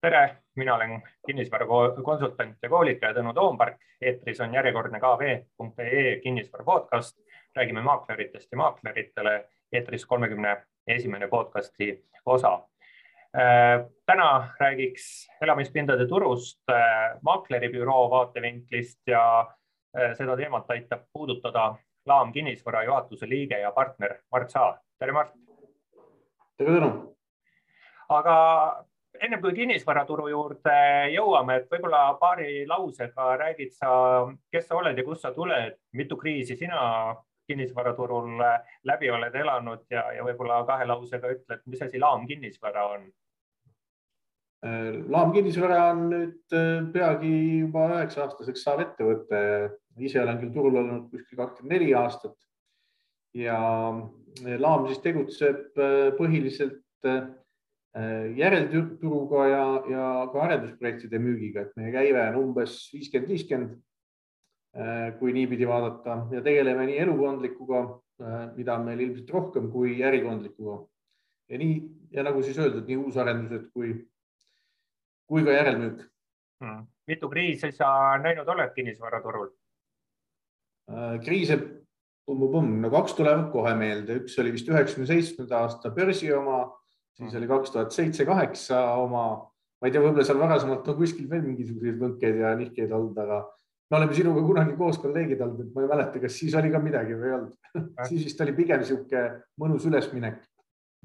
tere, mina olen kinnisvarakonsultant ja koolitaja Tõnu Toompark. eetris on järjekordne kv.ee kinnisvara podcast. räägime maakleritest ja maakleritele. eetris kolmekümne esimene podcasti osa. täna räägiks elamispindade turust maakleribüroo vaatevinklist ja seda teemat aitab puudutada Laam kinnisvara juhatuse liige ja partner Mart Saar. tere, Mart. tere, Tõnu. aga ennem kui kinnisvaraturu juurde jõuame, et võib-olla paari lausega räägid sa, kes sa oled ja kust sa tuled, mitu kriisi sina kinnisvaraturul läbi oled elanud ja, ja võib-olla kahe lausega ütled, mis asi laamkinnisvara on? laamkinnisvara on nüüd äh, peagi juba üheksa aastaseks saav ettevõte. ise olen küll turul olnud kuskil kakskümmend neli aastat ja Laam siis tegutseb äh, põhiliselt äh, Äh, järelturuga ja, ja ka arendusprojektide müügiga, et meie käive on umbes viiskümmend, viiskümmend. Äh, kui niipidi vaadata ja tegeleme nii elukondlikuga, äh, mida on meil ilmselt rohkem kui ärikondlikuga. ja nii ja nagu siis öeldud, nii uusarendused kui, kui ka järelmüük hmm.. mitu kriisi sa näinud oled kinnisvaraturul? kriise, no kaks tulevad kohe meelde, üks oli vist üheksakümne seitsmenda aasta börsi oma siis oli kaks tuhat seitse, kaheksa oma, ma ei tea, võib-olla seal varasemalt on kuskil veel mingisuguseid võnkeid ja nihkeid olnud, aga me oleme sinuga kunagi koos kolleegid olnud, et ma ei mäleta, kas siis oli ka midagi või ei olnud. Siis vist oli pigem niisugune mõnus ülesminek.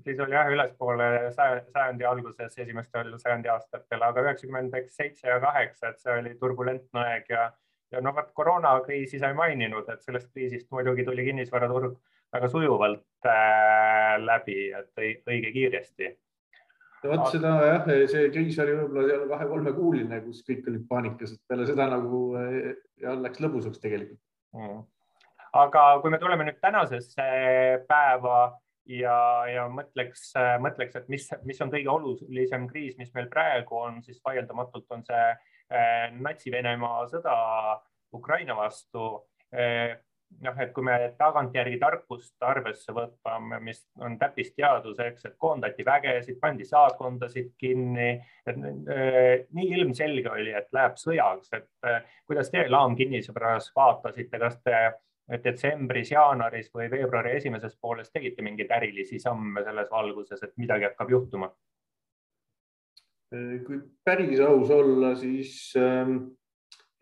siis oli jah, ülespoole sajandi alguses, esimestel sajandi aastatel, aga üheksakümmend seitse ja kaheksa, et see oli turbulentne aeg ja, ja no vot koroonakriisi sa ei maininud, et sellest kriisist muidugi tuli kinnisvaraturg väga sujuvalt äh, läbi, et õige kiiresti. vot seda jah, see kriis oli võib-olla seal kahe-kolmekuuline, kus kõik olid paanikas, et peale seda nagu äh, jah, läks lõbusaks tegelikult. Mm.. aga kui me tuleme nüüd tänasesse päeva ja, ja mõtleks, mõtleks, et mis, mis on kõige olulisem kriis, mis meil praegu on, siis vaieldamatult on see äh, Natsi-Venemaa sõda Ukraina vastu. Äh, noh, et kui me tagantjärgi tarkust arvesse võtame, mis on täppisteadus, eks, et koondati vägesid, pandi saatkondasid kinni, et äh, nii ilmselge oli, et läheb sõjaks, et äh, kuidas te Laam kinnisvaras vaatasite, kas te detsembris, jaanuaris või veebruari esimeses pooles tegite mingeid ärilisi samme selles valguses, et midagi hakkab juhtuma? kui päris aus olla, siis ähm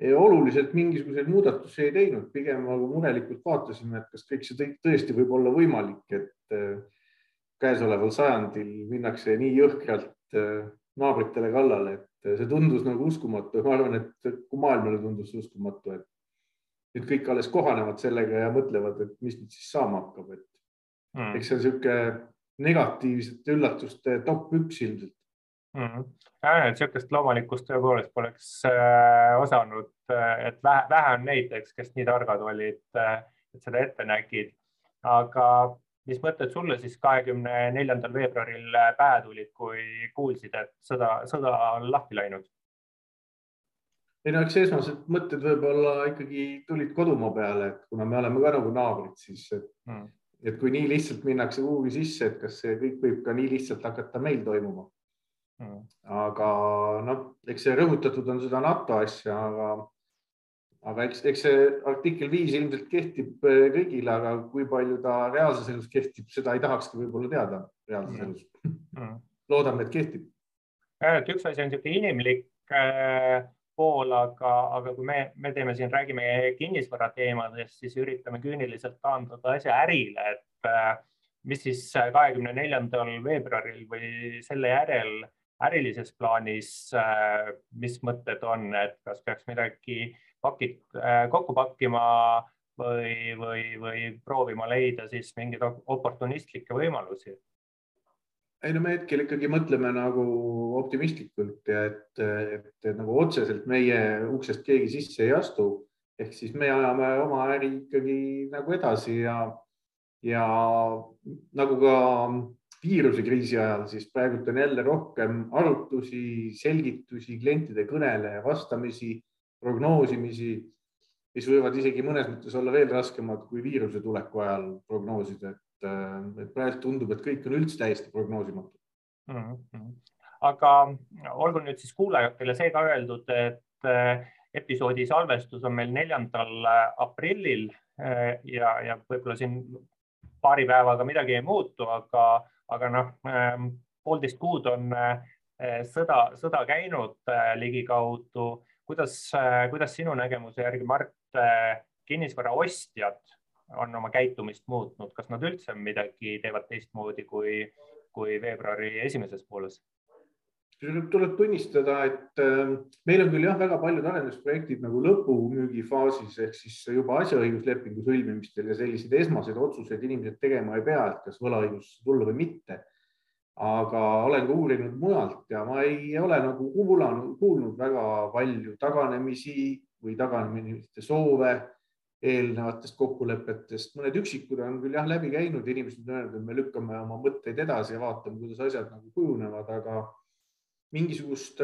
oluliselt mingisuguseid muudatusi ei teinud, pigem nagu murelikult vaatasime, et kas kõik see tõesti võib olla võimalik, et äh, käesoleval sajandil minnakse nii jõhkralt äh, naabritele kallale, et äh, see tundus nagu uskumatu. ma arvan, et maailmale tundus uskumatu, et nüüd kõik alles kohanevad sellega ja mõtlevad, et mis nüüd siis saama hakkab, et mm. eks see on niisugune negatiivsete üllatuste top üks ilmselt mm. -hmm. Ja, et niisugust loomulikkust tõepoolest poleks äh, osanud, äh, et vähe, vähe on neid, eks, kes nii targad olid äh,, et seda ette nägid. aga mis mõtted sulle siis kahekümne neljandal veebruaril äh, pähe tulid, kui kuulsid, et sõda, sõda on lahti läinud? ei no eks esmased mõtted võib-olla ikkagi tulid kodumaa peale, et kuna me oleme ka nagu naabrid, siis et, mm. et kui nii lihtsalt minnakse kuhugi sisse, et kas see kõik võib ka nii lihtsalt hakata meil toimuma. Aga noh, eks see rõhutatud on seda NATO asja, aga, aga eks, eks see artikkel viis ilmselt kehtib äh, kõigile, aga kui palju ta reaalses elus kehtib, seda ei tahakski võib-olla teada reaalses mm. elus mm.. loodame, et kehtib. et üks asi on niisugune inimlik äh, pool, aga, aga kui me, me teeme siin, räägime kinnisvara teemadest, siis üritame küüniliselt taandada asja ärile, et äh, mis siis kahekümne neljandal veebruaril või selle järel ärilises plaanis, äh, mis mõtted on, et kas peaks midagi pakid äh, kokku pakkima või, või, või proovima leida siis mingeid oportunistlikke võimalusi? ei no me hetkel ikkagi mõtleme nagu optimistlikult ja et, et, et nagu otseselt meie uksest keegi sisse ei astu. ehk siis me ajame oma äri ikkagi nagu edasi ja, ja nagu ka viirusekriisi ajal, siis praegult on jälle rohkem arutlusi, selgitusi, klientide kõnele vastamisi, prognoosimisi, mis võivad isegi mõnes mõttes olla veel raskemad kui viiruse tuleku ajal prognoosida, et, et praegu tundub, et kõik on üldse täiesti prognoosimatu mm. -hmm. aga olgu nüüd siis kuulajatele see ka öeldud, et episoodi salvestus on meil neljandal aprillil ja, ja võib-olla siin paari päevaga midagi ei muutu, aga, aga noh, poolteist kuud on sõda, sõda käinud ligikaudu. kuidas, kuidas sinu nägemuse järgi, Mart, kinnisvara ostjad on oma käitumist muutnud, kas nad üldse midagi teevad teistmoodi kui, kui veebruari esimeses pooles? Tuleb tunnistada, et äh, meil on küll jah, väga paljud arendusprojektid nagu lõpumüügi faasis ehk siis juba asjaõiguslepingu sõlmimistel ja selliseid esmaseid otsuseid inimesed tegema ei pea, et kas võlaõigusse tulla või mitte. aga olen ka uurinud mujalt ja ma ei ole nagu kuulanud, kuulnud väga palju taganemisi või taganemiste soove eelnevatest kokkulepetest, mõned üksikud on küll jah läbi käinud, inimesed on öelnud, et me lükkame oma mõtteid edasi ja vaatame, kuidas asjad nagu kujunevad, aga mingisugust,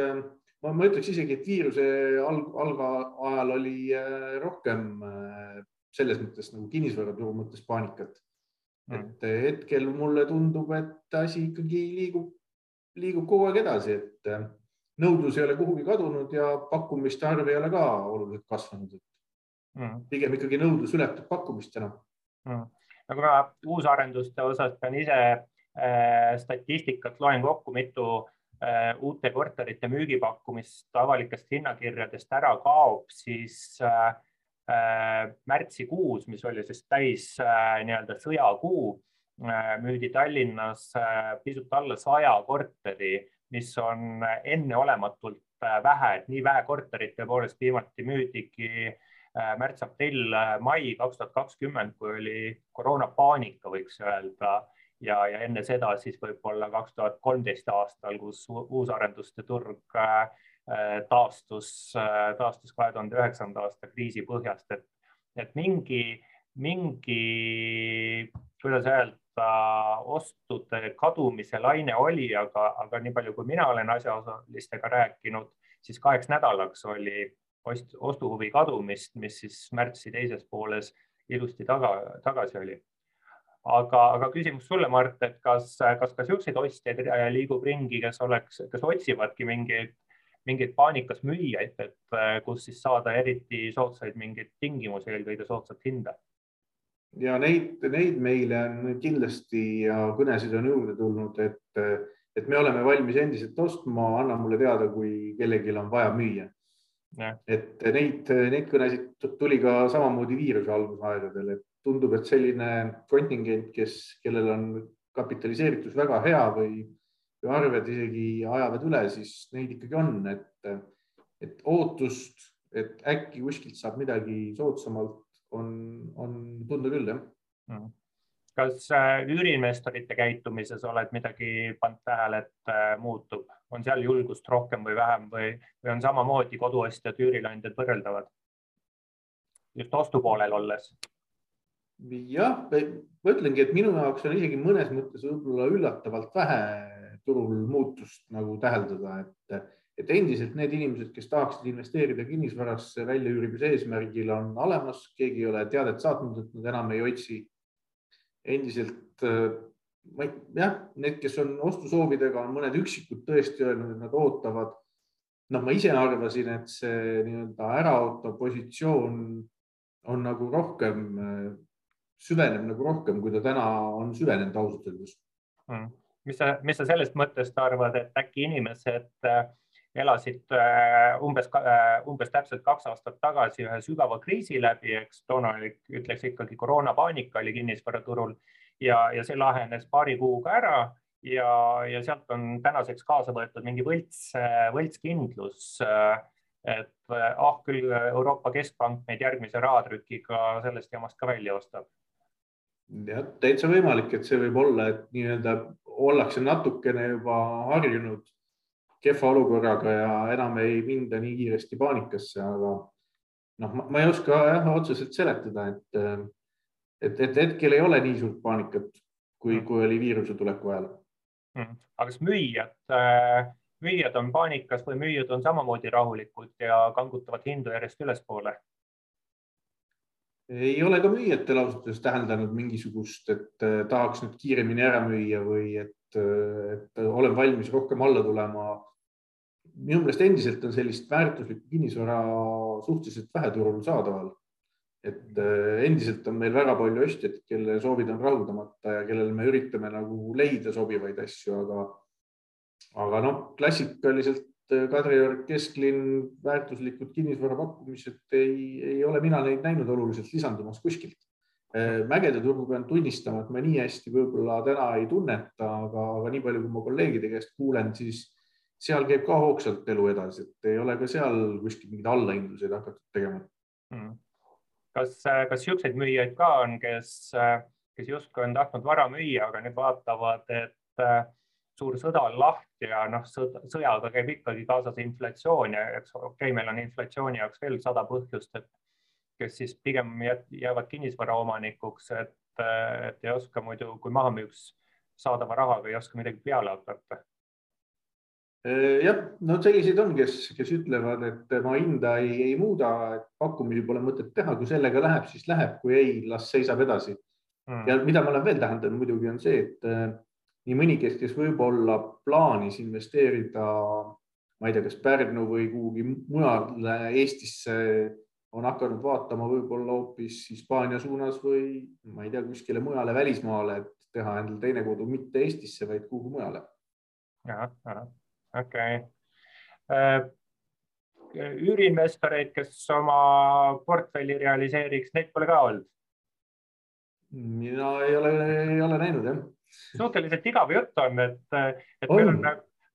ma, ma ütleks isegi, et viiruse alg, algajal oli äh, rohkem äh, selles mõttes nagu kinnisvaraturu mõttes paanikat. Mm.. et hetkel mulle tundub, et asi ikkagi liigub, liigub kogu aeg edasi, et äh, nõudlus ei ole kuhugi kadunud ja pakkumiste arv ei ole ka oluliselt kasvanud, mm. pigem ikkagi nõudlus ületab pakkumist enam. Mm.. aga ma uusarenduste osas pean ise äh, statistikat loen kokku, mitu äh, uute korterite müügipakkumist avalikest hinnakirjadest ära kaob, siis äh, äh, märtsikuus, mis oli siis täis äh, nii-öelda sõjakuu äh,, müüdi Tallinnas äh, pisut alla saja korteri, mis on enneolematult äh, vähe, et nii vähe korterit tõepoolest viimati müüdigi äh, Äh, märts-aprill, äh, mai kaks tuhat kakskümmend, kui oli koroonapaanika, võiks öelda ja, ja enne seda siis võib-olla kaks tuhat kolmteist aastal, kus uusarenduste turg äh, taastus, taastus kahe tuhande üheksanda aasta kriisi põhjast, et, et mingi, mingi, kuidas öelda, ostude kadumise laine oli, aga, aga nii palju, kui mina olen asjaosalistega rääkinud, siis kaheks nädalaks oli ost, ostuhuvi kadumist, mis siis märtsi teises pooles ilusti taga, tagasi oli. Aga, aga küsimus sulle, Mart, et kas, kas ka niisuguseid ostjaid liigub ringi, kes oleks, kes otsivadki mingeid, mingeid paanikas müüjaid, et kus siis saada eriti soodsaid mingeid tingimusi, eelkõige soodsat hinda? ja neid, neid meile on kindlasti ja kõnesid on juurde tulnud, et, et me oleme valmis endiselt ostma, anna mulle teada, kui kellelgi on vaja müüa. Et neid, neid kõnesid tuli ka samamoodi viiruse algusaegadel, et tundub, et selline kontingent, kes, kellel on kapitaliseeritus väga hea või, või arved isegi ajavad üle, siis neid ikkagi on, et, et ootust, et äkki kuskilt saab midagi soodsamalt, on, on tunda küll, jah mm kas äh, üüriinvestorite käitumises oled midagi pannud tähele, et äh, muutub, on seal julgust rohkem või vähem või, või on samamoodi koduostjad, üürileandjad võrreldavad? just ostupoolel olles. Jah, ma ütlengi, et minu jaoks on isegi mõnes mõttes võib-olla üllatavalt vähe turul muutust nagu täheldada, et, et endiselt need inimesed, kes tahaksid investeerida kinnisvarasse väljaüürimise eesmärgil, on olemas, keegi ei ole teadet saatnud, et nad enam ei otsi endiselt ma ei, jah, need, kes on ostusoovidega, on mõned üksikud tõesti öelnud, et nad ootavad. noh, ma ise arvasin, et see nii-öelda äraootav positsioon on nagu rohkem, süveneb nagu rohkem, kui ta täna on süvenenud ausalt öeldes hmm.. mis sa, mis sa sellest mõttest arvad, et äkki inimesed äh, elasid umbes, umbes täpselt kaks aastat tagasi ühe sügava kriisi läbi, eks toona oli, ütleks ikkagi koroonapaanika oli kinnisvaraturul ja, ja see lahenes paari kuuga ära ja, ja sealt on tänaseks kaasa võetud mingi võlts, võltskindlus. et ah küll Euroopa Keskpank meid järgmise rahatrükiga sellest jamast ka välja ostab. Jah, täitsa võimalik, et see võib olla, et nii-öelda ollakse natukene juba harjunud kehva olukorraga ja enam ei minda nii kiiresti paanikasse, aga noh, ma ei oska jah otseselt seletada, et et, et hetkel ei ole nii suurt paanikat, kui mm., kui oli viiruse tuleku ajal mm.. aga kas müüjad äh,, müüjad on paanikas või müüjad on samamoodi rahulikud ja kangutavad hindu järjest ülespoole? Ei ole ka müüjatel ausalt öeldes täheldanud mingisugust, et äh, tahaks nüüd kiiremini ära müüa või et, äh, et olen valmis rohkem alla tulema. minu meelest endiselt on sellist väärtuslikku kinnisvara suhteliselt vähe turul saadaval. et äh, endiselt on meil väga palju ostjaid, kelle soovid on rahuldamata ja kellele me üritame nagu leida sobivaid asju, aga, aga noh, klassikaliselt Kadrioru kesklinn, väärtuslikud kinnisvarapakkumised, ei, ei ole mina neid näinud oluliselt lisandumas kuskilt. Äh, mägede turgu pean tunnistama, et ma nii hästi võib-olla täna ei tunneta, aga, aga nii palju, kui ma kolleegide käest kuulen, siis seal käib ka hoogsalt elu edasi, et ei ole ka seal kuskil mingeid allahindluseid hakatud tegema hmm.. kas, kas niisuguseid müüjaid ka on, kes, kes justkui on tahtnud vara müüa, aga nüüd vaatavad, et suur sõda on lahti ja noh, sõjaga käib ikkagi kaasas inflatsioon ja eks okei okay,, meil on inflatsiooni jaoks veel sada põhjust, et kes siis pigem jäävad kinnisvaraomanikuks, et, et ei oska muidu, kui maha müüks saadava rahaga, ei oska midagi peale hakata. jah, no selliseid on, kes, kes ütlevad, et ma hinda ei, ei muuda, et pakkumisi pole mõtet teha, kui sellega läheb, siis läheb, kui ei, las seisab edasi mm.. ja mida ma olen veel tähendanud muidugi on see, et nii mõnigi, kes võib-olla plaanis investeerida, ma ei tea, kas Pärnu või kuhugi mujale Eestisse, on hakanud vaatama võib-olla hoopis Hispaania suunas või ma ei tea, kuskile mujale välismaale, et teha endale teine kodu mitte Eestisse, vaid kuhugi mujale. okei äh, üüriinvestoreid, kes oma portfelli realiseeriks, neid pole ka olnud? mina ei ole, ei ole näinud jah suhteliselt igav jutt on, et, et meil on,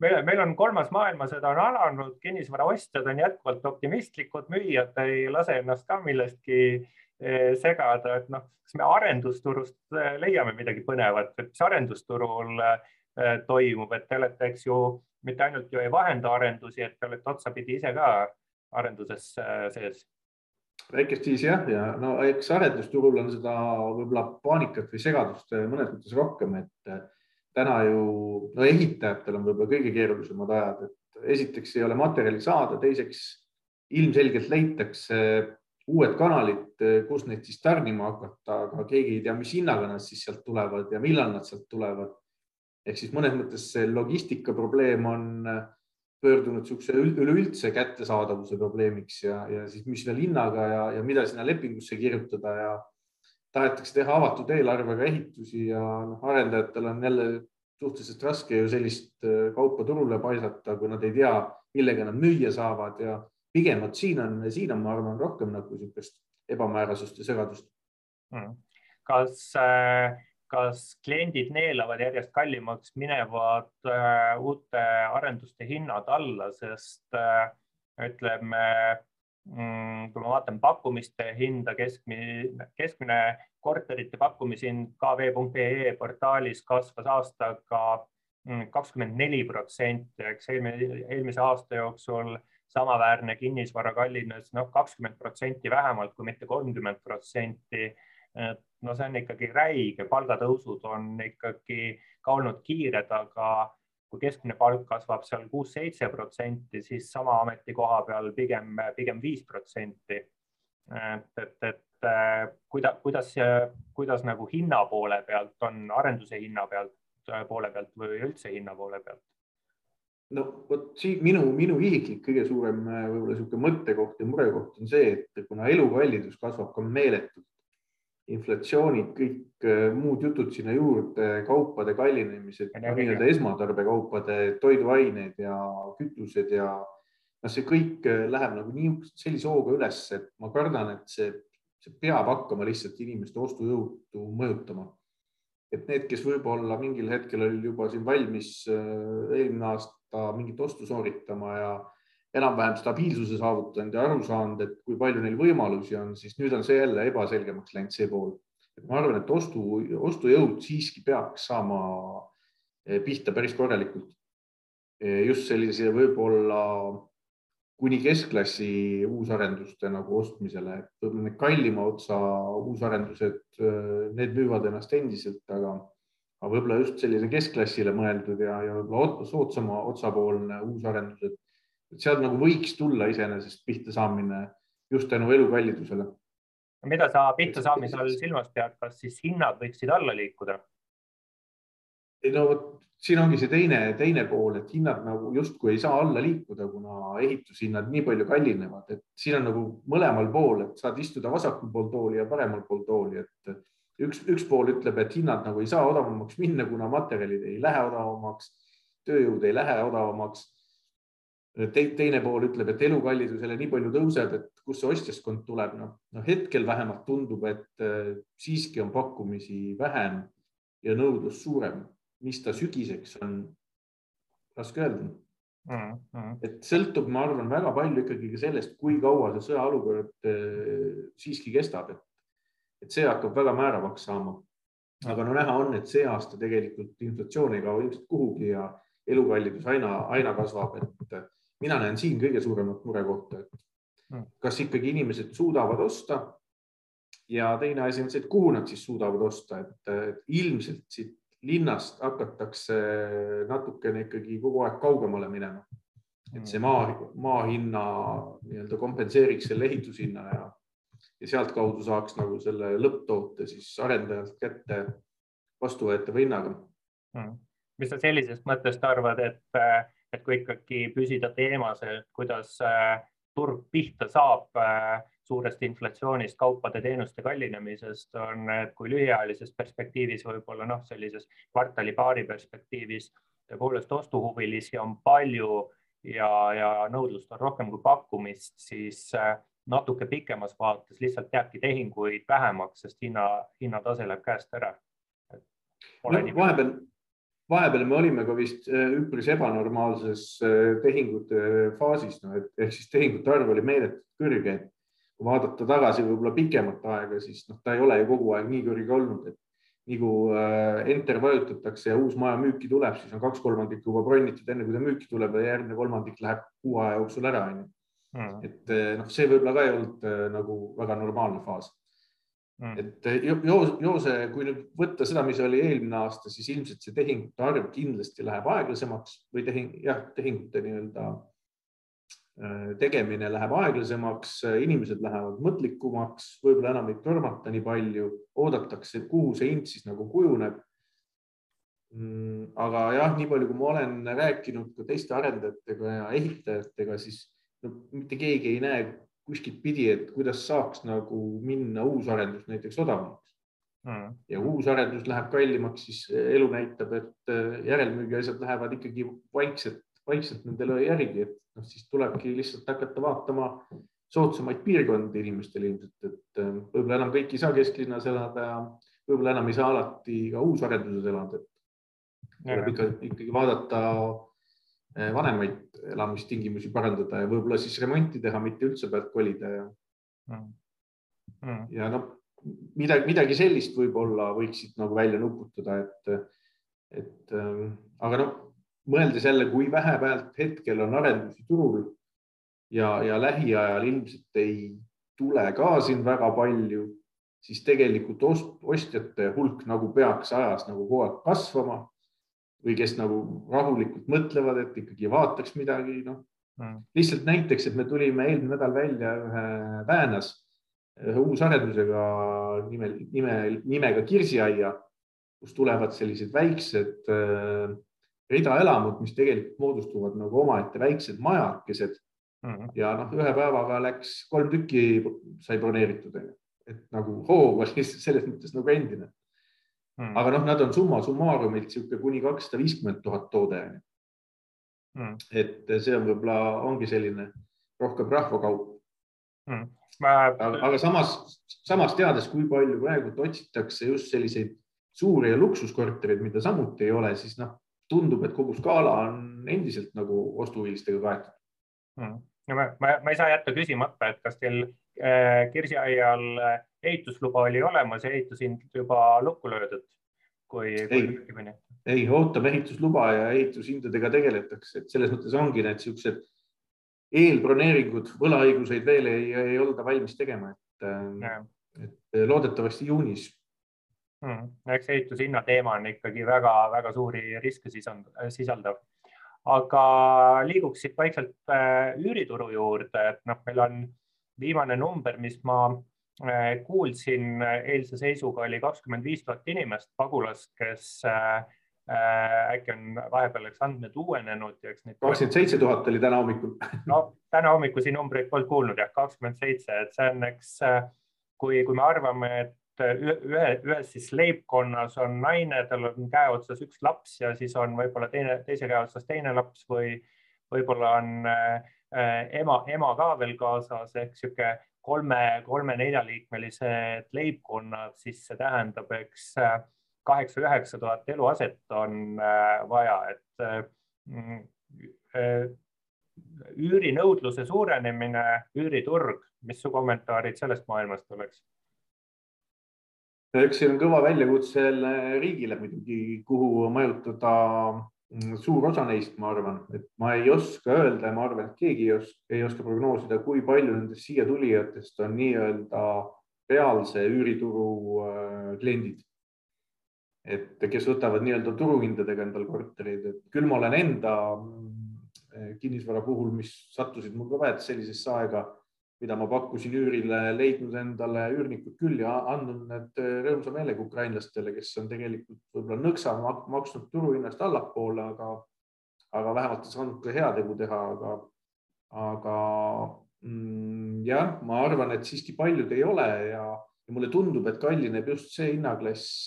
meil, meil on kolmas maailmasõda on alanud, kinnisvaraostjad on jätkuvalt optimistlikud, müüjad ei lase ennast ka millestki eh, segada, et noh, kas me arendusturust eh, leiame midagi põnevat, et mis arendusturul eh, toimub, et te olete, eks ju, mitte ainult ju ei vahenda arendusi, et te olete otsapidi ise ka arenduses sees väikest viisi jah, ja no eks arendusturul on seda võib-olla paanikat või segadust mõnes mõttes rohkem, et äh, täna ju no ehitajatel on võib-olla kõige keerulisemad ajad, et esiteks ei ole materjali saada, teiseks ilmselgelt leitakse uued kanalid, kus neid siis tarnima hakata, aga keegi ei tea, mis hinnaga nad siis sealt tulevad ja millal nad sealt tulevad. ehk siis mõnes mõttes see logistika probleem on pöördunud niisuguse üleüldse kättesaadavuse probleemiks ja, ja siis mis veel hinnaga ja, ja mida sinna lepingusse kirjutada ja tahetakse teha avatud eelarvega ehitusi ja noh, arendajatel on jälle suhteliselt raske ju sellist äh, kaupa turule paisata, kui nad ei tea, millega nad müüa saavad ja pigem vot siin on, siin on, ma arvan, rohkem nagu niisugust ebamäärasust ja segadust. Mm.. kas äh kas kliendid neelavad järjest kallimaks minevad äh, uute arenduste hinnad alla, sest äh, ütleme mm,, kui ma vaatan pakkumiste hinda, keskmine, keskmine korterite pakkumishind kv.ee portaalis kasvas aastaga mm, kakskümmend neli protsenti, eks eelmise, eelmise aasta jooksul samaväärne kinnisvara kallines noh, kakskümmend protsenti vähemalt, kui mitte kolmkümmend protsenti. Et no see on ikkagi räige, palgatõusud on ikkagi ka olnud kiired, aga kui keskmine palk kasvab seal kuus-seitse protsenti, siis sama ametikoha peal pigem, pigem viis protsenti. et, et, et kuidas, kuidas, kuidas nagu hinna poole pealt on, arenduse hinna pealt, poole pealt või üldse hinna poole pealt? no vot siin minu, minu isiklik kõige suurem võib-olla niisugune mõttekoht ja murekoht on see, et kuna elukallidus kasvab ka meeletult inflatsioonid, kõik äh, muud jutud sinna juurde, kaupade kallinemised, nii-öelda esmatarbekaupade, toiduained ja kütused ja noh, see kõik äh, läheb nagu nii sellise hooga üles, et ma kardan, et see, see peab hakkama lihtsalt inimeste ostujõudu mõjutama. et need, kes võib-olla mingil hetkel olid juba siin valmis äh, eelmine aasta mingit ostu sooritama ja enam-vähem stabiilsuse saavutanud ja aru saanud, et kui palju neil võimalusi on, siis nüüd on see jälle ebaselgemaks läinud, see pool. ma arvan, et ostu, ostujõud siiski peaks saama eh, pihta päris korralikult. Eh, just sellise võib-olla kuni keskklassi uusarenduste nagu ostmisele, et võib-olla need kallima otsa uusarendused, eh, need müüvad ennast endiselt, aga, aga võib-olla just selline keskklassile mõeldud ja, ja võib-olla soodsama otsapoolne uusarendused et sealt nagu võiks tulla iseenesest pihta saamine just tänu elukallidusele. mida sa pihta saamise all silmas pead, kas siis hinnad võiksid alla liikuda? ei no vot, siin ongi see teine, teine pool, et hinnad nagu justkui ei saa alla liikuda, kuna ehitushinnad nii palju kallinevad, et siin on nagu mõlemal pool, et saad istuda vasakul pool tooli ja paremal pool tooli, et üks, üks pool ütleb, et hinnad nagu ei saa odavamaks minna, kuna materjalid ei lähe odavamaks, tööjõud ei lähe odavamaks teine pool ütleb, et elukallidus jälle nii palju tõuseb, et kust see ostjaskond tuleb, noh no, hetkel vähemalt tundub, et äh, siiski on pakkumisi vähem ja nõudlus suurem mis ta sügiseks on, raske öelda mm. -hmm. et sõltub, ma arvan, väga palju ikkagi ka sellest, kui kaua see sõjaolukord äh, siiski kestab, et, et see hakkab väga määravaks saama. aga no näha on, et see aasta tegelikult inflatsioon ei kao ilmselt kuhugi ja elukallidus aina, aina kasvab, et mina näen siin kõige suuremat murekohta, et mm. kas ikkagi inimesed suudavad osta ja teine asi on see, et kuhu nad siis suudavad osta, et ilmselt siit linnast hakatakse natukene ikkagi kogu aeg kaugemale minema. et see maa, maa hinna nii-öelda kompenseeriks selle ehitushinna ja, ja sealtkaudu saaks nagu selle lõpptoote siis arendajalt kätte vastuvõetava hinnaga hmm.. mis sa sellisest mõttest arvad, et, et kui ikkagi püsida teemas, et kuidas äh, turg pihta saab äh, suurest inflatsioonist, kaupade-teenuste kallinemisest on, et kui lühiajalises perspektiivis võib-olla noh, sellises kvartali-paari perspektiivis tõepoolest ostuhuvilisi on palju ja, ja nõudlust on rohkem kui pakkumist, siis äh, natuke pikemas vaates lihtsalt jääbki tehinguid vähemaks, sest hinna, hinnatase läheb käest ära. No, vahepeal, vahepeal me olime ka vist äh, üpris ebanormaalses äh, tehingute faasis, no et ehk siis tehingute arv oli meeletult kõrge, kui vaadata tagasi võib-olla pikemat aega, siis noh, ta ei ole ju kogu aeg nii kõrge olnud, et nii kui äh, enter vajutatakse ja uus maja müüki tuleb, siis on kaks kolmandikku juba bronnitud, enne kui ta müüki tuleb ja järgmine kolmandik läheb kuu aja jooksul ära, onju. Hmm. et äh, noh, see võib-olla ka ei olnud äh, nagu väga normaalne faas mm.. et Joose, Joose, kui nüüd võtta seda, mis oli eelmine aasta, siis ilmselt see tehingute arv kindlasti läheb aeglasemaks või tehing, jah, tehingute nii-öelda Äh, tegemine läheb aeglasemaks, inimesed lähevad mõtlikumaks, võib-olla enam ei tormata nii palju, oodatakse, kuhu see hind siis nagu kujuneb. Mm, aga jah, nii palju, kui ma olen rääkinud ka teiste arendajatega ja ehitajatega, siis no, mitte keegi ei näe kuskilt pidi, et kuidas saaks nagu minna uusarendus näiteks odavamaks mm.. ja uusarendus läheb kallimaks, siis elu näitab, et järelmüügi asjad lähevad ikkagi vaikselt, vaikselt nendele järgi, et noh, siis tulebki lihtsalt hakata vaatama soodsamaid piirkondi inimestele ilmselt, et äh, võib-olla enam kõik ei saa kesklinnas elada ja võib-olla enam ei saa alati ka uusarenduses elada. tuleb ikka, ikkagi vaadata äh, vanemaid elamistingimusi parandada ja võib-olla siis remonti teha, mitte üldse pealt kolida ja mm.. Mm. ja noh, midagi, midagi sellist võib-olla võiksid nagu välja nuputada, et, et ähm, aga noh mõeldes jälle, kui vähepealt hetkel on arendusi turul ja, ja lähiajal ilmselt ei tule ka siin väga palju, siis tegelikult ost, ostjate hulk nagu peaks ajas nagu kogu aeg kasvama või kes nagu rahulikult mõtlevad, et ikkagi vaataks midagi, noh mm.. lihtsalt näiteks, et me tulime eelmine nädal välja ühe Väänas ühe uusarendusega nime, nime, nimega Kirsiaia, kus tulevad sellised väiksed äh, ridaelamud, mis tegelikult moodustuvad nagu omaette väiksed majakesed mm. -hmm. ja noh, ühe päevaga läks kolm tükki sai broneeritud, et nagu hoov oli selles mõttes nagu endine mm. aga noh, nad on summa summarumilt niisugune kuni kakssada viiskümmend tuhat toode mm.. et see on võib-olla ongi selline rohkem rahvakaup. Mm.. Ma... aga, aga samas, samas teades, kui palju praegu otsitakse just selliseid suuri ja luksuskortereid, mida samuti ei ole, siis noh, tundub, et kogu skaala on endiselt nagu ostuhuvilistega kaetud. Hmm.. no ma, ma, ma ei saa jätta küsimata, et kas teil äh, Kirsiaial äh, ehitusluba oli olemas ja ehitushind juba lukku löödud, kui, kui ei, ei, ootame ehitusluba ja ehitushindadega tegeletakse, et selles mõttes ongi need siuksed eelbroneeringud, võlaõiguseid veel ei, ei olda valmis tegema, et, äh, et loodetavasti juunis. Hmm.. eks ehitushinna teema on ikkagi väga-väga suuri riske sisaldav. aga liiguks siit vaikselt äh, üürituru juurde, et noh, meil on viimane number, mis ma kuulsin, eilse seisuga oli kakskümmend viis tuhat inimest, pagulast, kes äkki on vahepeal, eks andmed uuenenud ja eks neid. kakskümmend seitse tuhat oli täna hommikul. no täna hommikusi numbreid polnud kuulnud jah, kakskümmend seitse, et see on, eks kui, kui me arvame, et ühe, ühes siis leibkonnas on naine, tal on käeotsas üks laps ja siis on võib-olla teine, teise käe otsas teine laps või võib-olla on äh, ema, ema ka veel kaasas ehk sihuke kolme, kolme-neljaliikmelised leibkonnad, siis see tähendab, eks kaheksa-üheksa tuhat eluaset on äh, vaja, et äh, üürinõudluse suurenemine, üüriturg, mis su kommentaarid sellest maailmast oleks? eks see on kõva väljakutse riigile muidugi, kuhu majutada mm, suur osa neist, ma arvan, et ma ei oska öelda ja ma arvan, et keegi ei oska, ei oska prognoosida, kui palju nendest siia tulijatest on nii-öelda reaalse üürituru äh, kliendid. et kes võtavad nii-öelda turuhindadega endal korterid, et küll ma olen enda mm, kinnisvara puhul, mis sattusid mul ka väed sellisesse aega mida ma pakkusin üürile, leidnud endale üürnikud küll ja andnud need äh, rõõmsa meelega ukrainlastele, kes on tegelikult võib-olla nõksa maksnud turuhinnast allapoole, aga, aga vähemalt saanud ka heategu teha, aga, aga mm, jah, ma arvan, et siiski paljud ei ole ja, ja mulle tundub, et kallineb just see hinnaklass,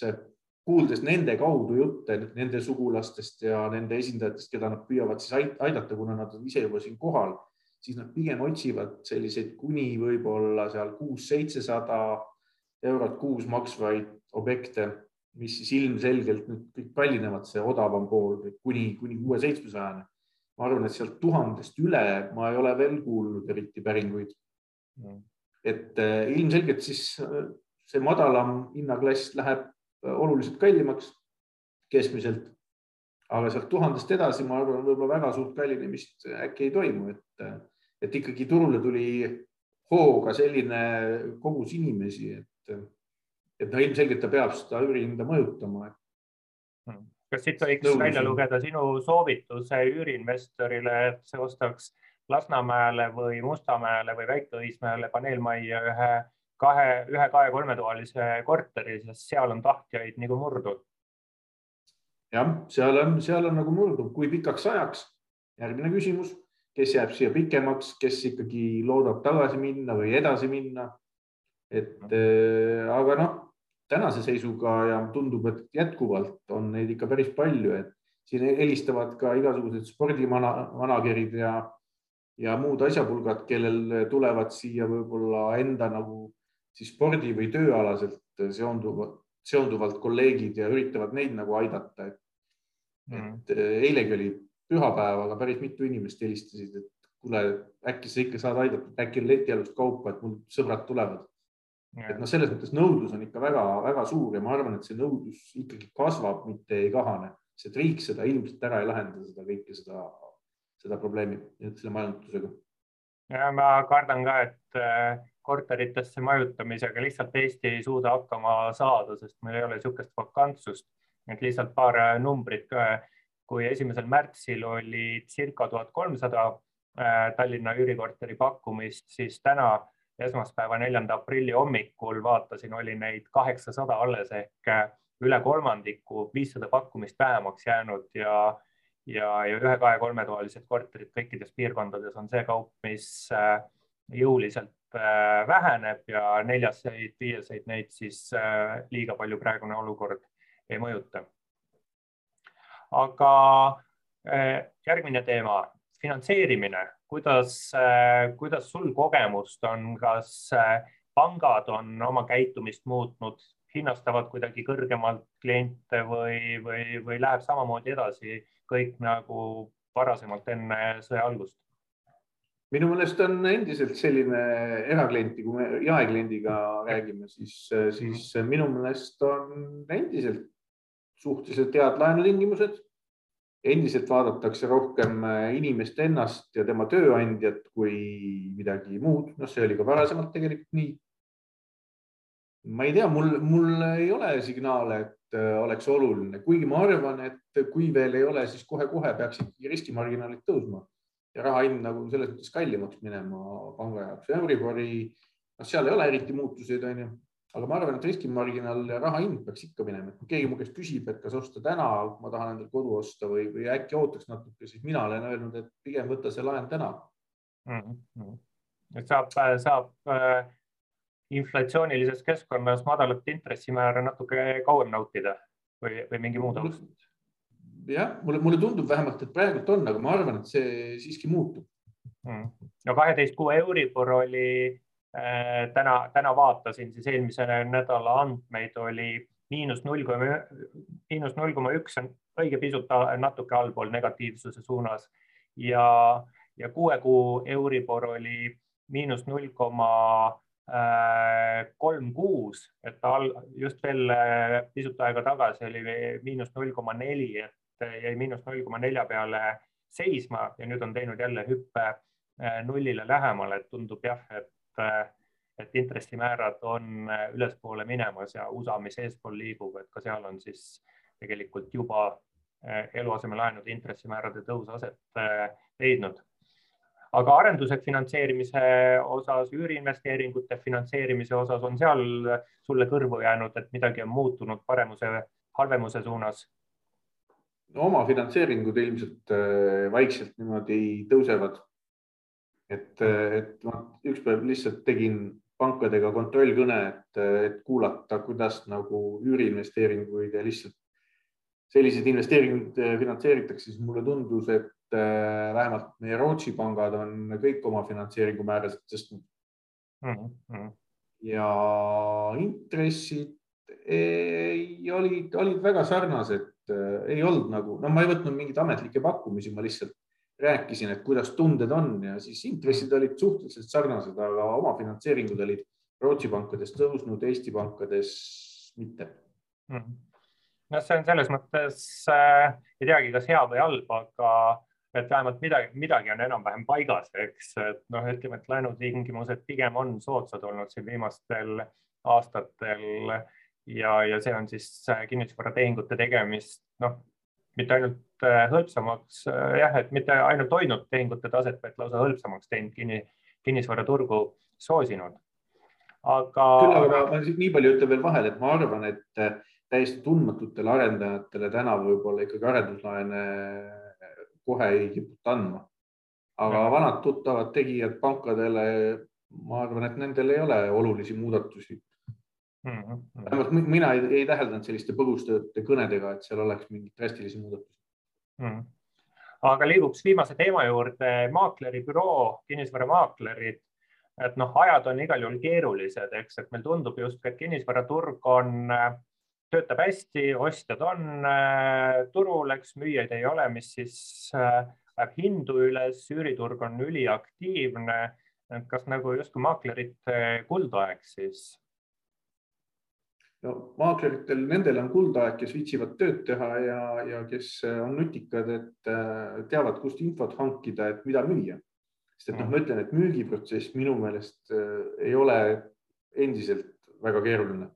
kuuldes nende kaudu jutte nende sugulastest ja nende esindajatest, keda nad püüavad siis aidata, kuna nad on ise juba siin kohal siis nad pigem otsivad selliseid kuni võib-olla seal kuus-seitsesada eurot kuus maksvaid objekte, mis siis ilmselgelt nüüd kõik kallinevad, see odavam pool kuni, kuni kuue-seitsmesajane. ma arvan, et sealt tuhandest üle ma ei ole veel kuulnud eriti päringuid mm.. et äh, ilmselgelt siis äh, see madalam hinnaklass läheb äh, oluliselt kallimaks keskmiselt. aga sealt tuhandest edasi, ma arvan, võib-olla väga suurt kallinemist äkki ei toimu, et et ikkagi turule tuli hooga selline kogus inimesi, et, et no ilmselgelt ta peab seda üürihinda mõjutama. Hmm. kas siit võiks Nõus. välja lugeda sinu soovituse üüriinvestorile, et see ostaks Lasnamäele või Mustamäele või Väike-Õismäele paneelmajja ühe kahe, ühe kahe-kolmetoalise korteri, sest seal on tahtjaid nagu murdu. jah, seal on, seal on nagu murdu, kui pikaks ajaks, järgmine küsimus kes jääb siia pikemaks, kes ikkagi loodab tagasi minna või edasi minna. et äh, aga noh, tänase seisuga ja tundub, et jätkuvalt on neid ikka päris palju, et siin helistavad ka igasugused spordimanagerid ja, ja muud asjapulgad, kellel tulevad siia võib-olla enda nagu siis spordi või tööalaselt seonduvalt, seonduvalt kolleegid ja üritavad neid nagu aidata, et mm., et eilegi oli pühapäev, aga päris mitu inimest helistasid, et kuule, äkki sa ikka saad aidata, äkki on letialust kaupa, et mul sõbrad tulevad. et noh, selles mõttes nõudlus on ikka väga-väga suur ja ma arvan, et see nõudlus ikkagi kasvab, mitte ei kahane, sest riik seda ilmselt ära ei lahenda, seda kõike, seda, seda probleemi, selle majandatusega. ja ma kardan ka, et äh, korteritesse majutamisega lihtsalt Eesti ei suuda hakkama saada, sest meil ei ole niisugust vakantsust, et lihtsalt paar äh, numbrit ka kui esimesel märtsil oli circa tuhat kolmsada äh, Tallinna üürikorteri pakkumist, siis täna esmaspäeva, neljanda aprilli hommikul vaatasin, oli neid kaheksasada alles ehk äh, üle kolmandiku, viissada pakkumist vähemaks jäänud ja, ja, ja ühe, kahe, kolmetoalised korterid kõikides piirkondades on see kaup, mis äh, jõuliselt väheneb ja neljaseid, viieseid neid siis liiga palju praegune olukord ei mõjuta aga eh, järgmine teema, finantseerimine, kuidas, eh, kuidas sul kogemust on, kas eh, pangad on oma käitumist muutnud, hinnastavad kuidagi kõrgemalt kliente või, või, või läheb samamoodi edasi kõik nagu varasemalt enne sõja algust? minu meelest on endiselt selline eraklienti, kui me jaekliendiga räägime, siis, siis minu meelest on endiselt suhteliselt head laenutingimused. Endiselt vaadatakse rohkem äh, inimest ennast ja tema tööandjat kui midagi muud, noh, see oli ka varasemalt tegelikult nii. ma ei tea, mul, mul ei ole signaale, et äh, oleks oluline, kuigi ma arvan, et kui veel ei ole, siis kohe-kohe peaks ikkagi riskimarginaalid tõusma ja raha hind nagu selles mõttes kallimaks minema panga jaoks. Euribori noh, seal ei ole eriti muutuseid, onju, aga ma arvan, et riskimarginaal ja raha hind peaks ikka minema, et kui keegi mu käest küsib, et kas osta täna, ma tahan endale kodu osta või, või äkki ootaks natuke, siis mina olen öelnud, et pigem võta see laen täna mm. -hmm. et saab, saab äh, inflatsioonilises keskkonnas madalat intressimäära natuke kauem nautida või, või mingi muu taust? jah, mulle, mulle tundub vähemalt, et praegult on, aga ma arvan, et see siiski muutub mm.. no kaheteist kuu Euribor oli täna, täna vaatasin siis eelmise nädala andmeid oli miinus null koma, miinus null koma üks on õige pisut natuke allpool negatiivsuse suunas. Ja, ja kuue kuu Euribor oli miinus null koma äh, kolm kuus, et ta just veel äh, pisut aega tagasi oli miinus null koma neli, et jäi miinus null koma nelja peale seisma ja nüüd on teinud jälle hüppe äh, nullile lähemale, et tundub jah, et, äh, et intressimäärad on äh, ülespoole minemas ja USA, mis eespool liigub, et ka seal on siis tegelikult juba eluasemelaenude intressimäärade tõus aset leidnud. aga arenduse finantseerimise osas, üüriinvesteeringute finantseerimise osas on seal sulle kõrvu jäänud, et midagi on muutunud paremuse, halvemuse suunas oma finantseeringud ilmselt vaikselt niimoodi tõusevad. Et, äh, et ma üks päev lihtsalt tegin pankadega kontrollkõne, et, et kuulata, kuidas nagu üüriinvesteeringuid ja lihtsalt selliseid investeeringuid äh, finantseeritakse, siis mulle tundus, et vähemalt meie Rootsi pangad on kõik oma finantseeringumäärasid tõstnud mm. -hmm. ja intressid ei, olid, olid väga sarnased äh, ei olnud nagu, no ma ei võtnud mingeid ametlikke pakkumisi, ma lihtsalt rääkisin, et kuidas tunded on ja siis intressid olid suhteliselt sarnased, aga omafinantseeringud olid Rootsi pankades tõusnud, Eesti pankades mitte mm. -hmm. noh, see on selles mõttes äh,, ei teagi, kas hea või halb, aga et vähemalt midagi, midagi on enam-vähem paigas, eks, et noh, ütleme, et laenutingimused pigem on soodsad olnud siin viimastel aastatel ja, ja see on siis kinnisvaratehingute tegemist, noh, mitte ainult äh, hõlpsamaks äh, jah, et mitte ainult hoidnud tehingute taset, vaid lausa hõlpsamaks teinud kinni, kinnisvaraturgu soosinud. aga. küll aga ma, ma nii palju ütlen veel vahele, et ma arvan, et täiesti tundmatutele arendajatele täna võib-olla ikkagi arenduslaene kohe ei kiputa andma. aga ja. vanad tuttavad tegijad pankadele, ma arvan, et nendel ei ole olulisi muudatusi mm. -hmm. vähemalt mina ei, ei täheldanud selliste põgustööde kõnedega, et seal oleks mingeid drastilisi muudatusi mm. -hmm. aga liiguks viimase teema juurde, maakleribüroo, kinnisvaramaaklerid, et noh, ajad on igal juhul keerulised, eks, et meil tundub justkui, et kinnisvaraturg on, töötab hästi, ostjad on äh, turul, eks müüjaid ei ole, mis siis äh, ajab hindu üles, üüriturg on üliaktiivne. kas nagu justkui maaklerite kuldaeg siis no maakleritel, nendel on kuldaeg, kes viitsivad tööd teha ja, ja kes äh, on nutikad, et äh, teavad, kust infot hankida, et mida müüa. sest et noh, ma ütlen, et müügiprotsess minu meelest äh, ei ole endiselt väga keeruline.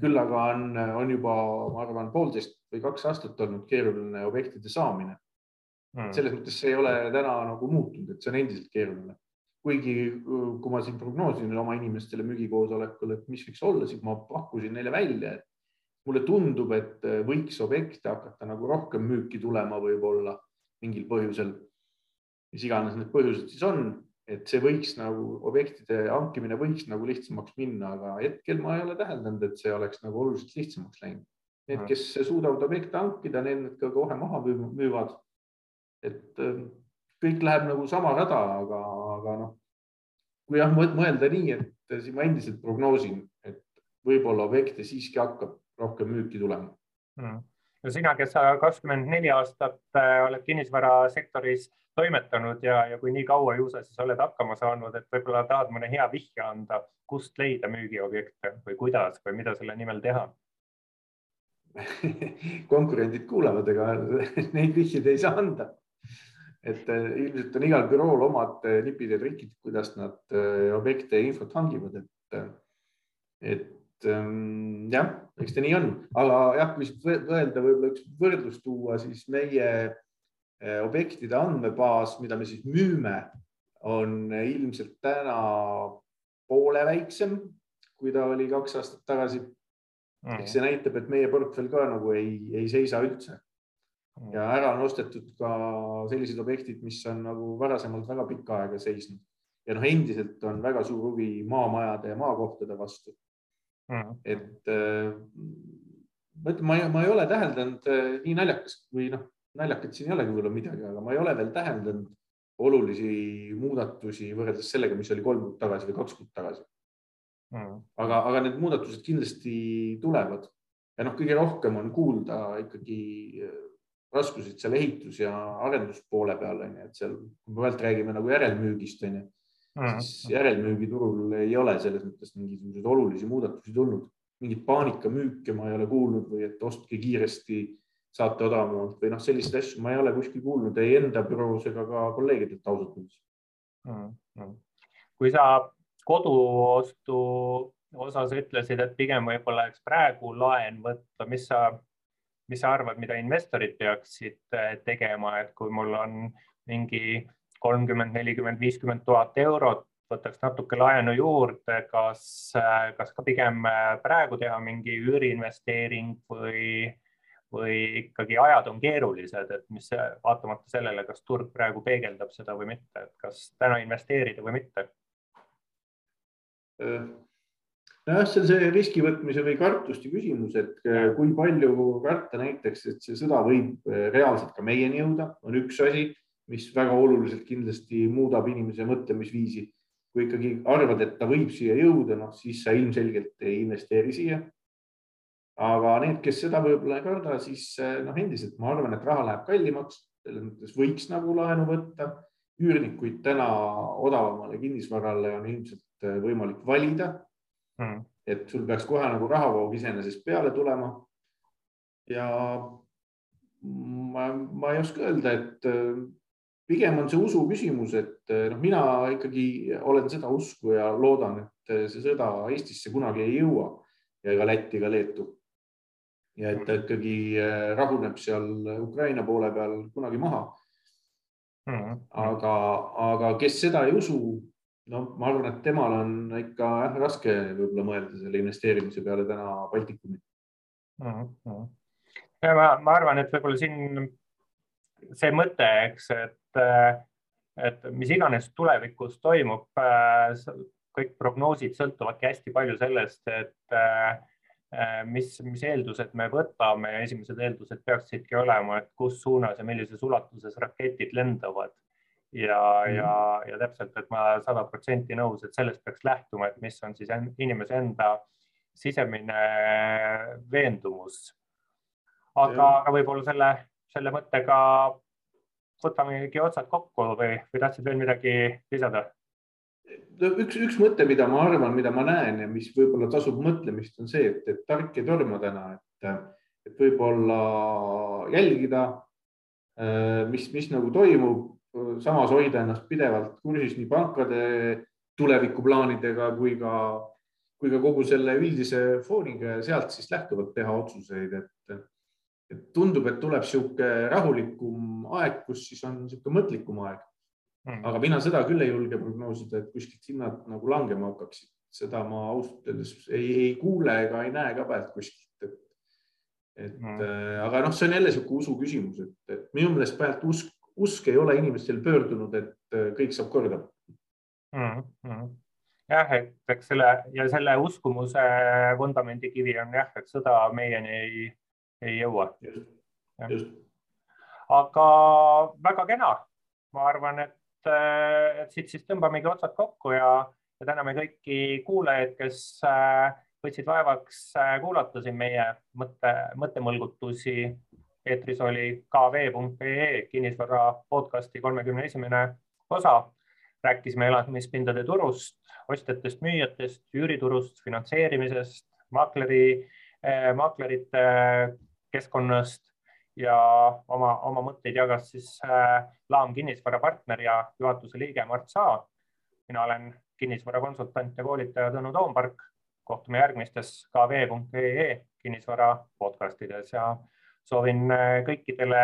küll aga on, on juba, ma arvan, poolteist või kaks aastat olnud keeruline objektide saamine mm.. selles mõttes see ei ole täna nagu muutunud, et see on endiselt keeruline kuigi kui ma siin prognoosin oma inimestele müügikoosolekul, et mis võiks olla, siis ma pakkusin neile välja, et mulle tundub, et võiks objekte hakata nagu rohkem müüki tulema võib-olla mingil põhjusel. mis iganes need põhjused siis on, et see võiks nagu objektide hankimine võiks nagu lihtsamaks minna, aga hetkel ma ei ole täheldanud, et see oleks nagu oluliselt lihtsamaks läinud. Need, kes suudavad objekte hankida, need ka kohe maha müüvad. et kõik läheb nagu sama rada, aga, aga noh, kui jah, mõelda nii, et siin ma endiselt prognoosin, et võib-olla objekte siiski hakkab rohkem müüki tulema. Mm.. no sina, kes sa kakskümmend neli aastat äh, oled kinnisvarasektoris toimetanud ja, ja kui nii kaua ju sa siis oled hakkama saanud, et võib-olla tahad mõne hea vihje anda, kust leida müügiobjekte või kuidas või mida selle nimel teha? Konkurendid kuulavad, ega neid vihjeid ei saa anda et äh, ilmselt on igal bürool omad äh, nipid ja trikid, kuidas nad äh, objekte ja infot hangivad, et, et ähm, jah, eks ta nii on, aga jah, kui võelda, võib-olla üks võrdlus tuua, siis meie objektide andmebaas, mida me siis müüme, on ilmselt täna poole väiksem, kui ta oli kaks aastat tagasi. Mm.. eks see näitab, et meie portfell ka nagu ei, ei seisa üldse. Ja ära on ostetud ka sellised objektid, mis on nagu varasemalt väga pikka aega seisnud. Ja noh, endiselt on väga suur huvi maamajade ja maakohtade vastu. Mm.. et äh, ma ütlen, ma ei, ma ei ole täheldanud äh, nii naljakas või noh, naljakat siin ei olegi võib-olla midagi, aga ma ei ole veel täheldanud olulisi muudatusi võrreldes sellega, mis oli kolm kuud tagasi või kaks kuud tagasi. Mm.. aga, aga need muudatused kindlasti tulevad. Ja noh, kõige rohkem on kuulda ikkagi raskusid seal ehitus ja arenduspoole peal on ju, et seal, kui me praegu räägime nagu järelmüügist on ju mm., siis järelmüügiturul ei ole selles mõttes mingisuguseid olulisi muudatusi tulnud, mingit paanikamüüke ma ei ole kuulnud või et ostke kiiresti saate odavamalt või noh, selliseid asju ma ei ole kuskil kuulnud ei enda büroos ega ka kolleegidelt ausalt öeldes mm. -hmm. kui sa koduostu osas ütlesid, et pigem võib-olla eks praegu laen võtta, mis sa, mis sa arvad, mida investorid peaksid eh, tegema, et kui mul on mingi kolmkümmend, nelikümmend, viiskümmend tuhat eurot, võtaks natuke laenu juurde, kas, eh, kas ka pigem eh, praegu teha mingi üüriinvesteering või või ikkagi ajad on keerulised, et mis vaatamata sellele, kas turg praegu peegeldab seda või mitte, et kas täna investeerida või mitte? Nojah, see on see riski võtmise või kartuste küsimus, et kui palju karta näiteks, et see sõda võib reaalselt ka meieni jõuda, on üks asi, mis väga oluliselt kindlasti muudab inimese mõtlemisviisi. kui ikkagi arvad, et ta võib siia jõuda, noh siis sa ilmselgelt ei investeeri siia aga need, kes seda võib-olla ei karda, siis eh, noh, endiselt ma arvan, et raha läheb kallimaks, selles mõttes võiks nagu laenu võtta. üürnikuid täna odavamale kinnisvarale on ilmselt võimalik valida mm.. et sul peaks kohe nagu rahavoog iseenesest peale tulema. ja ma, ma ei oska öelda, et eh, pigem on see usu küsimus, et noh, mina ikkagi olen seda usku ja loodan, et see sõda Eestisse kunagi ei jõua ja ega Lätti ega Leetu ja et ta ikkagi äh, rahuneb seal Ukraina poole peal kunagi maha mm. -hmm. aga, aga kes seda ei usu, no ma arvan, et temal on ikka jah, raske võib-olla mõelda selle investeerimise peale täna Baltikumi mm. -hmm. ja ma, ma arvan, et võib-olla siin see mõte, eks, et, et mis iganes tulevikus toimub, äh, kõik prognoosid sõltuvadki hästi palju sellest, et Äh, mis, mis eeldused me võtame ja esimesed eeldused peaksidki olema, et kus suunas ja millises ulatuses raketid lendavad. Ja mm., ja, ja täpselt, et ma sada protsenti nõus, et sellest peaks lähtuma, et mis on siis inimese enda sisemine veendumus. aga, aga võib-olla selle, selle mõttega võtamegi otsad kokku või, või tahtsid veel midagi lisada? üks, üks mõte, mida ma arvan, mida ma näen ja mis võib-olla tasub mõtlemist, on see, et, et tark ei torma täna, et, et võib-olla jälgida, äh, mis, mis nagu toimub, samas hoida ennast pidevalt kursis nii pankade tulevikuplaanidega kui ka, kui ka kogu selle üldise fooniga ja sealt siis lähtuvalt teha otsuseid, et, et tundub, et tuleb niisugune rahulikum aeg, kus siis on niisugune mõtlikum aeg. Mm.. aga mina seda küll ei julge prognoosida, et kuskilt hinnad nagu langema hakkaksid, seda ma ausalt öeldes ei, ei kuule ega ei näe ka pealt kuskilt, et, et mm. äh, aga noh, see on jälle niisugune usu küsimus, et, et minu meelest pealt usk, usk ei ole inimestel pöördunud, et äh, kõik saab korda mm. -hmm jah, et eks selle ja selle uskumuse vundamendikivi on jah, et sõda meieni ei, ei jõua. aga väga kena, ma arvan, et et siit siis tõmbamegi otsad kokku ja, ja täname kõiki kuulajaid, kes äh, võtsid vaevaks äh, kuulata siin meie mõtte, mõttemõlgutusi. Eetris oli kv.ee kinnisvara podcasti kolmekümne esimene osa. rääkisime elamispindade turust, ostjatest, müüjatest, üüriturust, finantseerimisest, maakleri, äh, maaklerite keskkonnast ja oma, oma mõtteid jagas siis äh, Laam kinnisvara partner ja juhatuse liige Mart Saa. mina olen kinnisvarakonsultant ja koolitaja Tõnu Toompark. kohtume järgmistes kv.ee kinnisvara podcastides ja soovin äh, kõikidele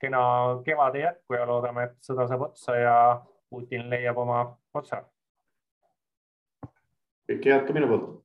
kena kevade jätku ja loodame, et sõda saab otsa ja Putin leiab oma otsa. Kõike head ka minu poolt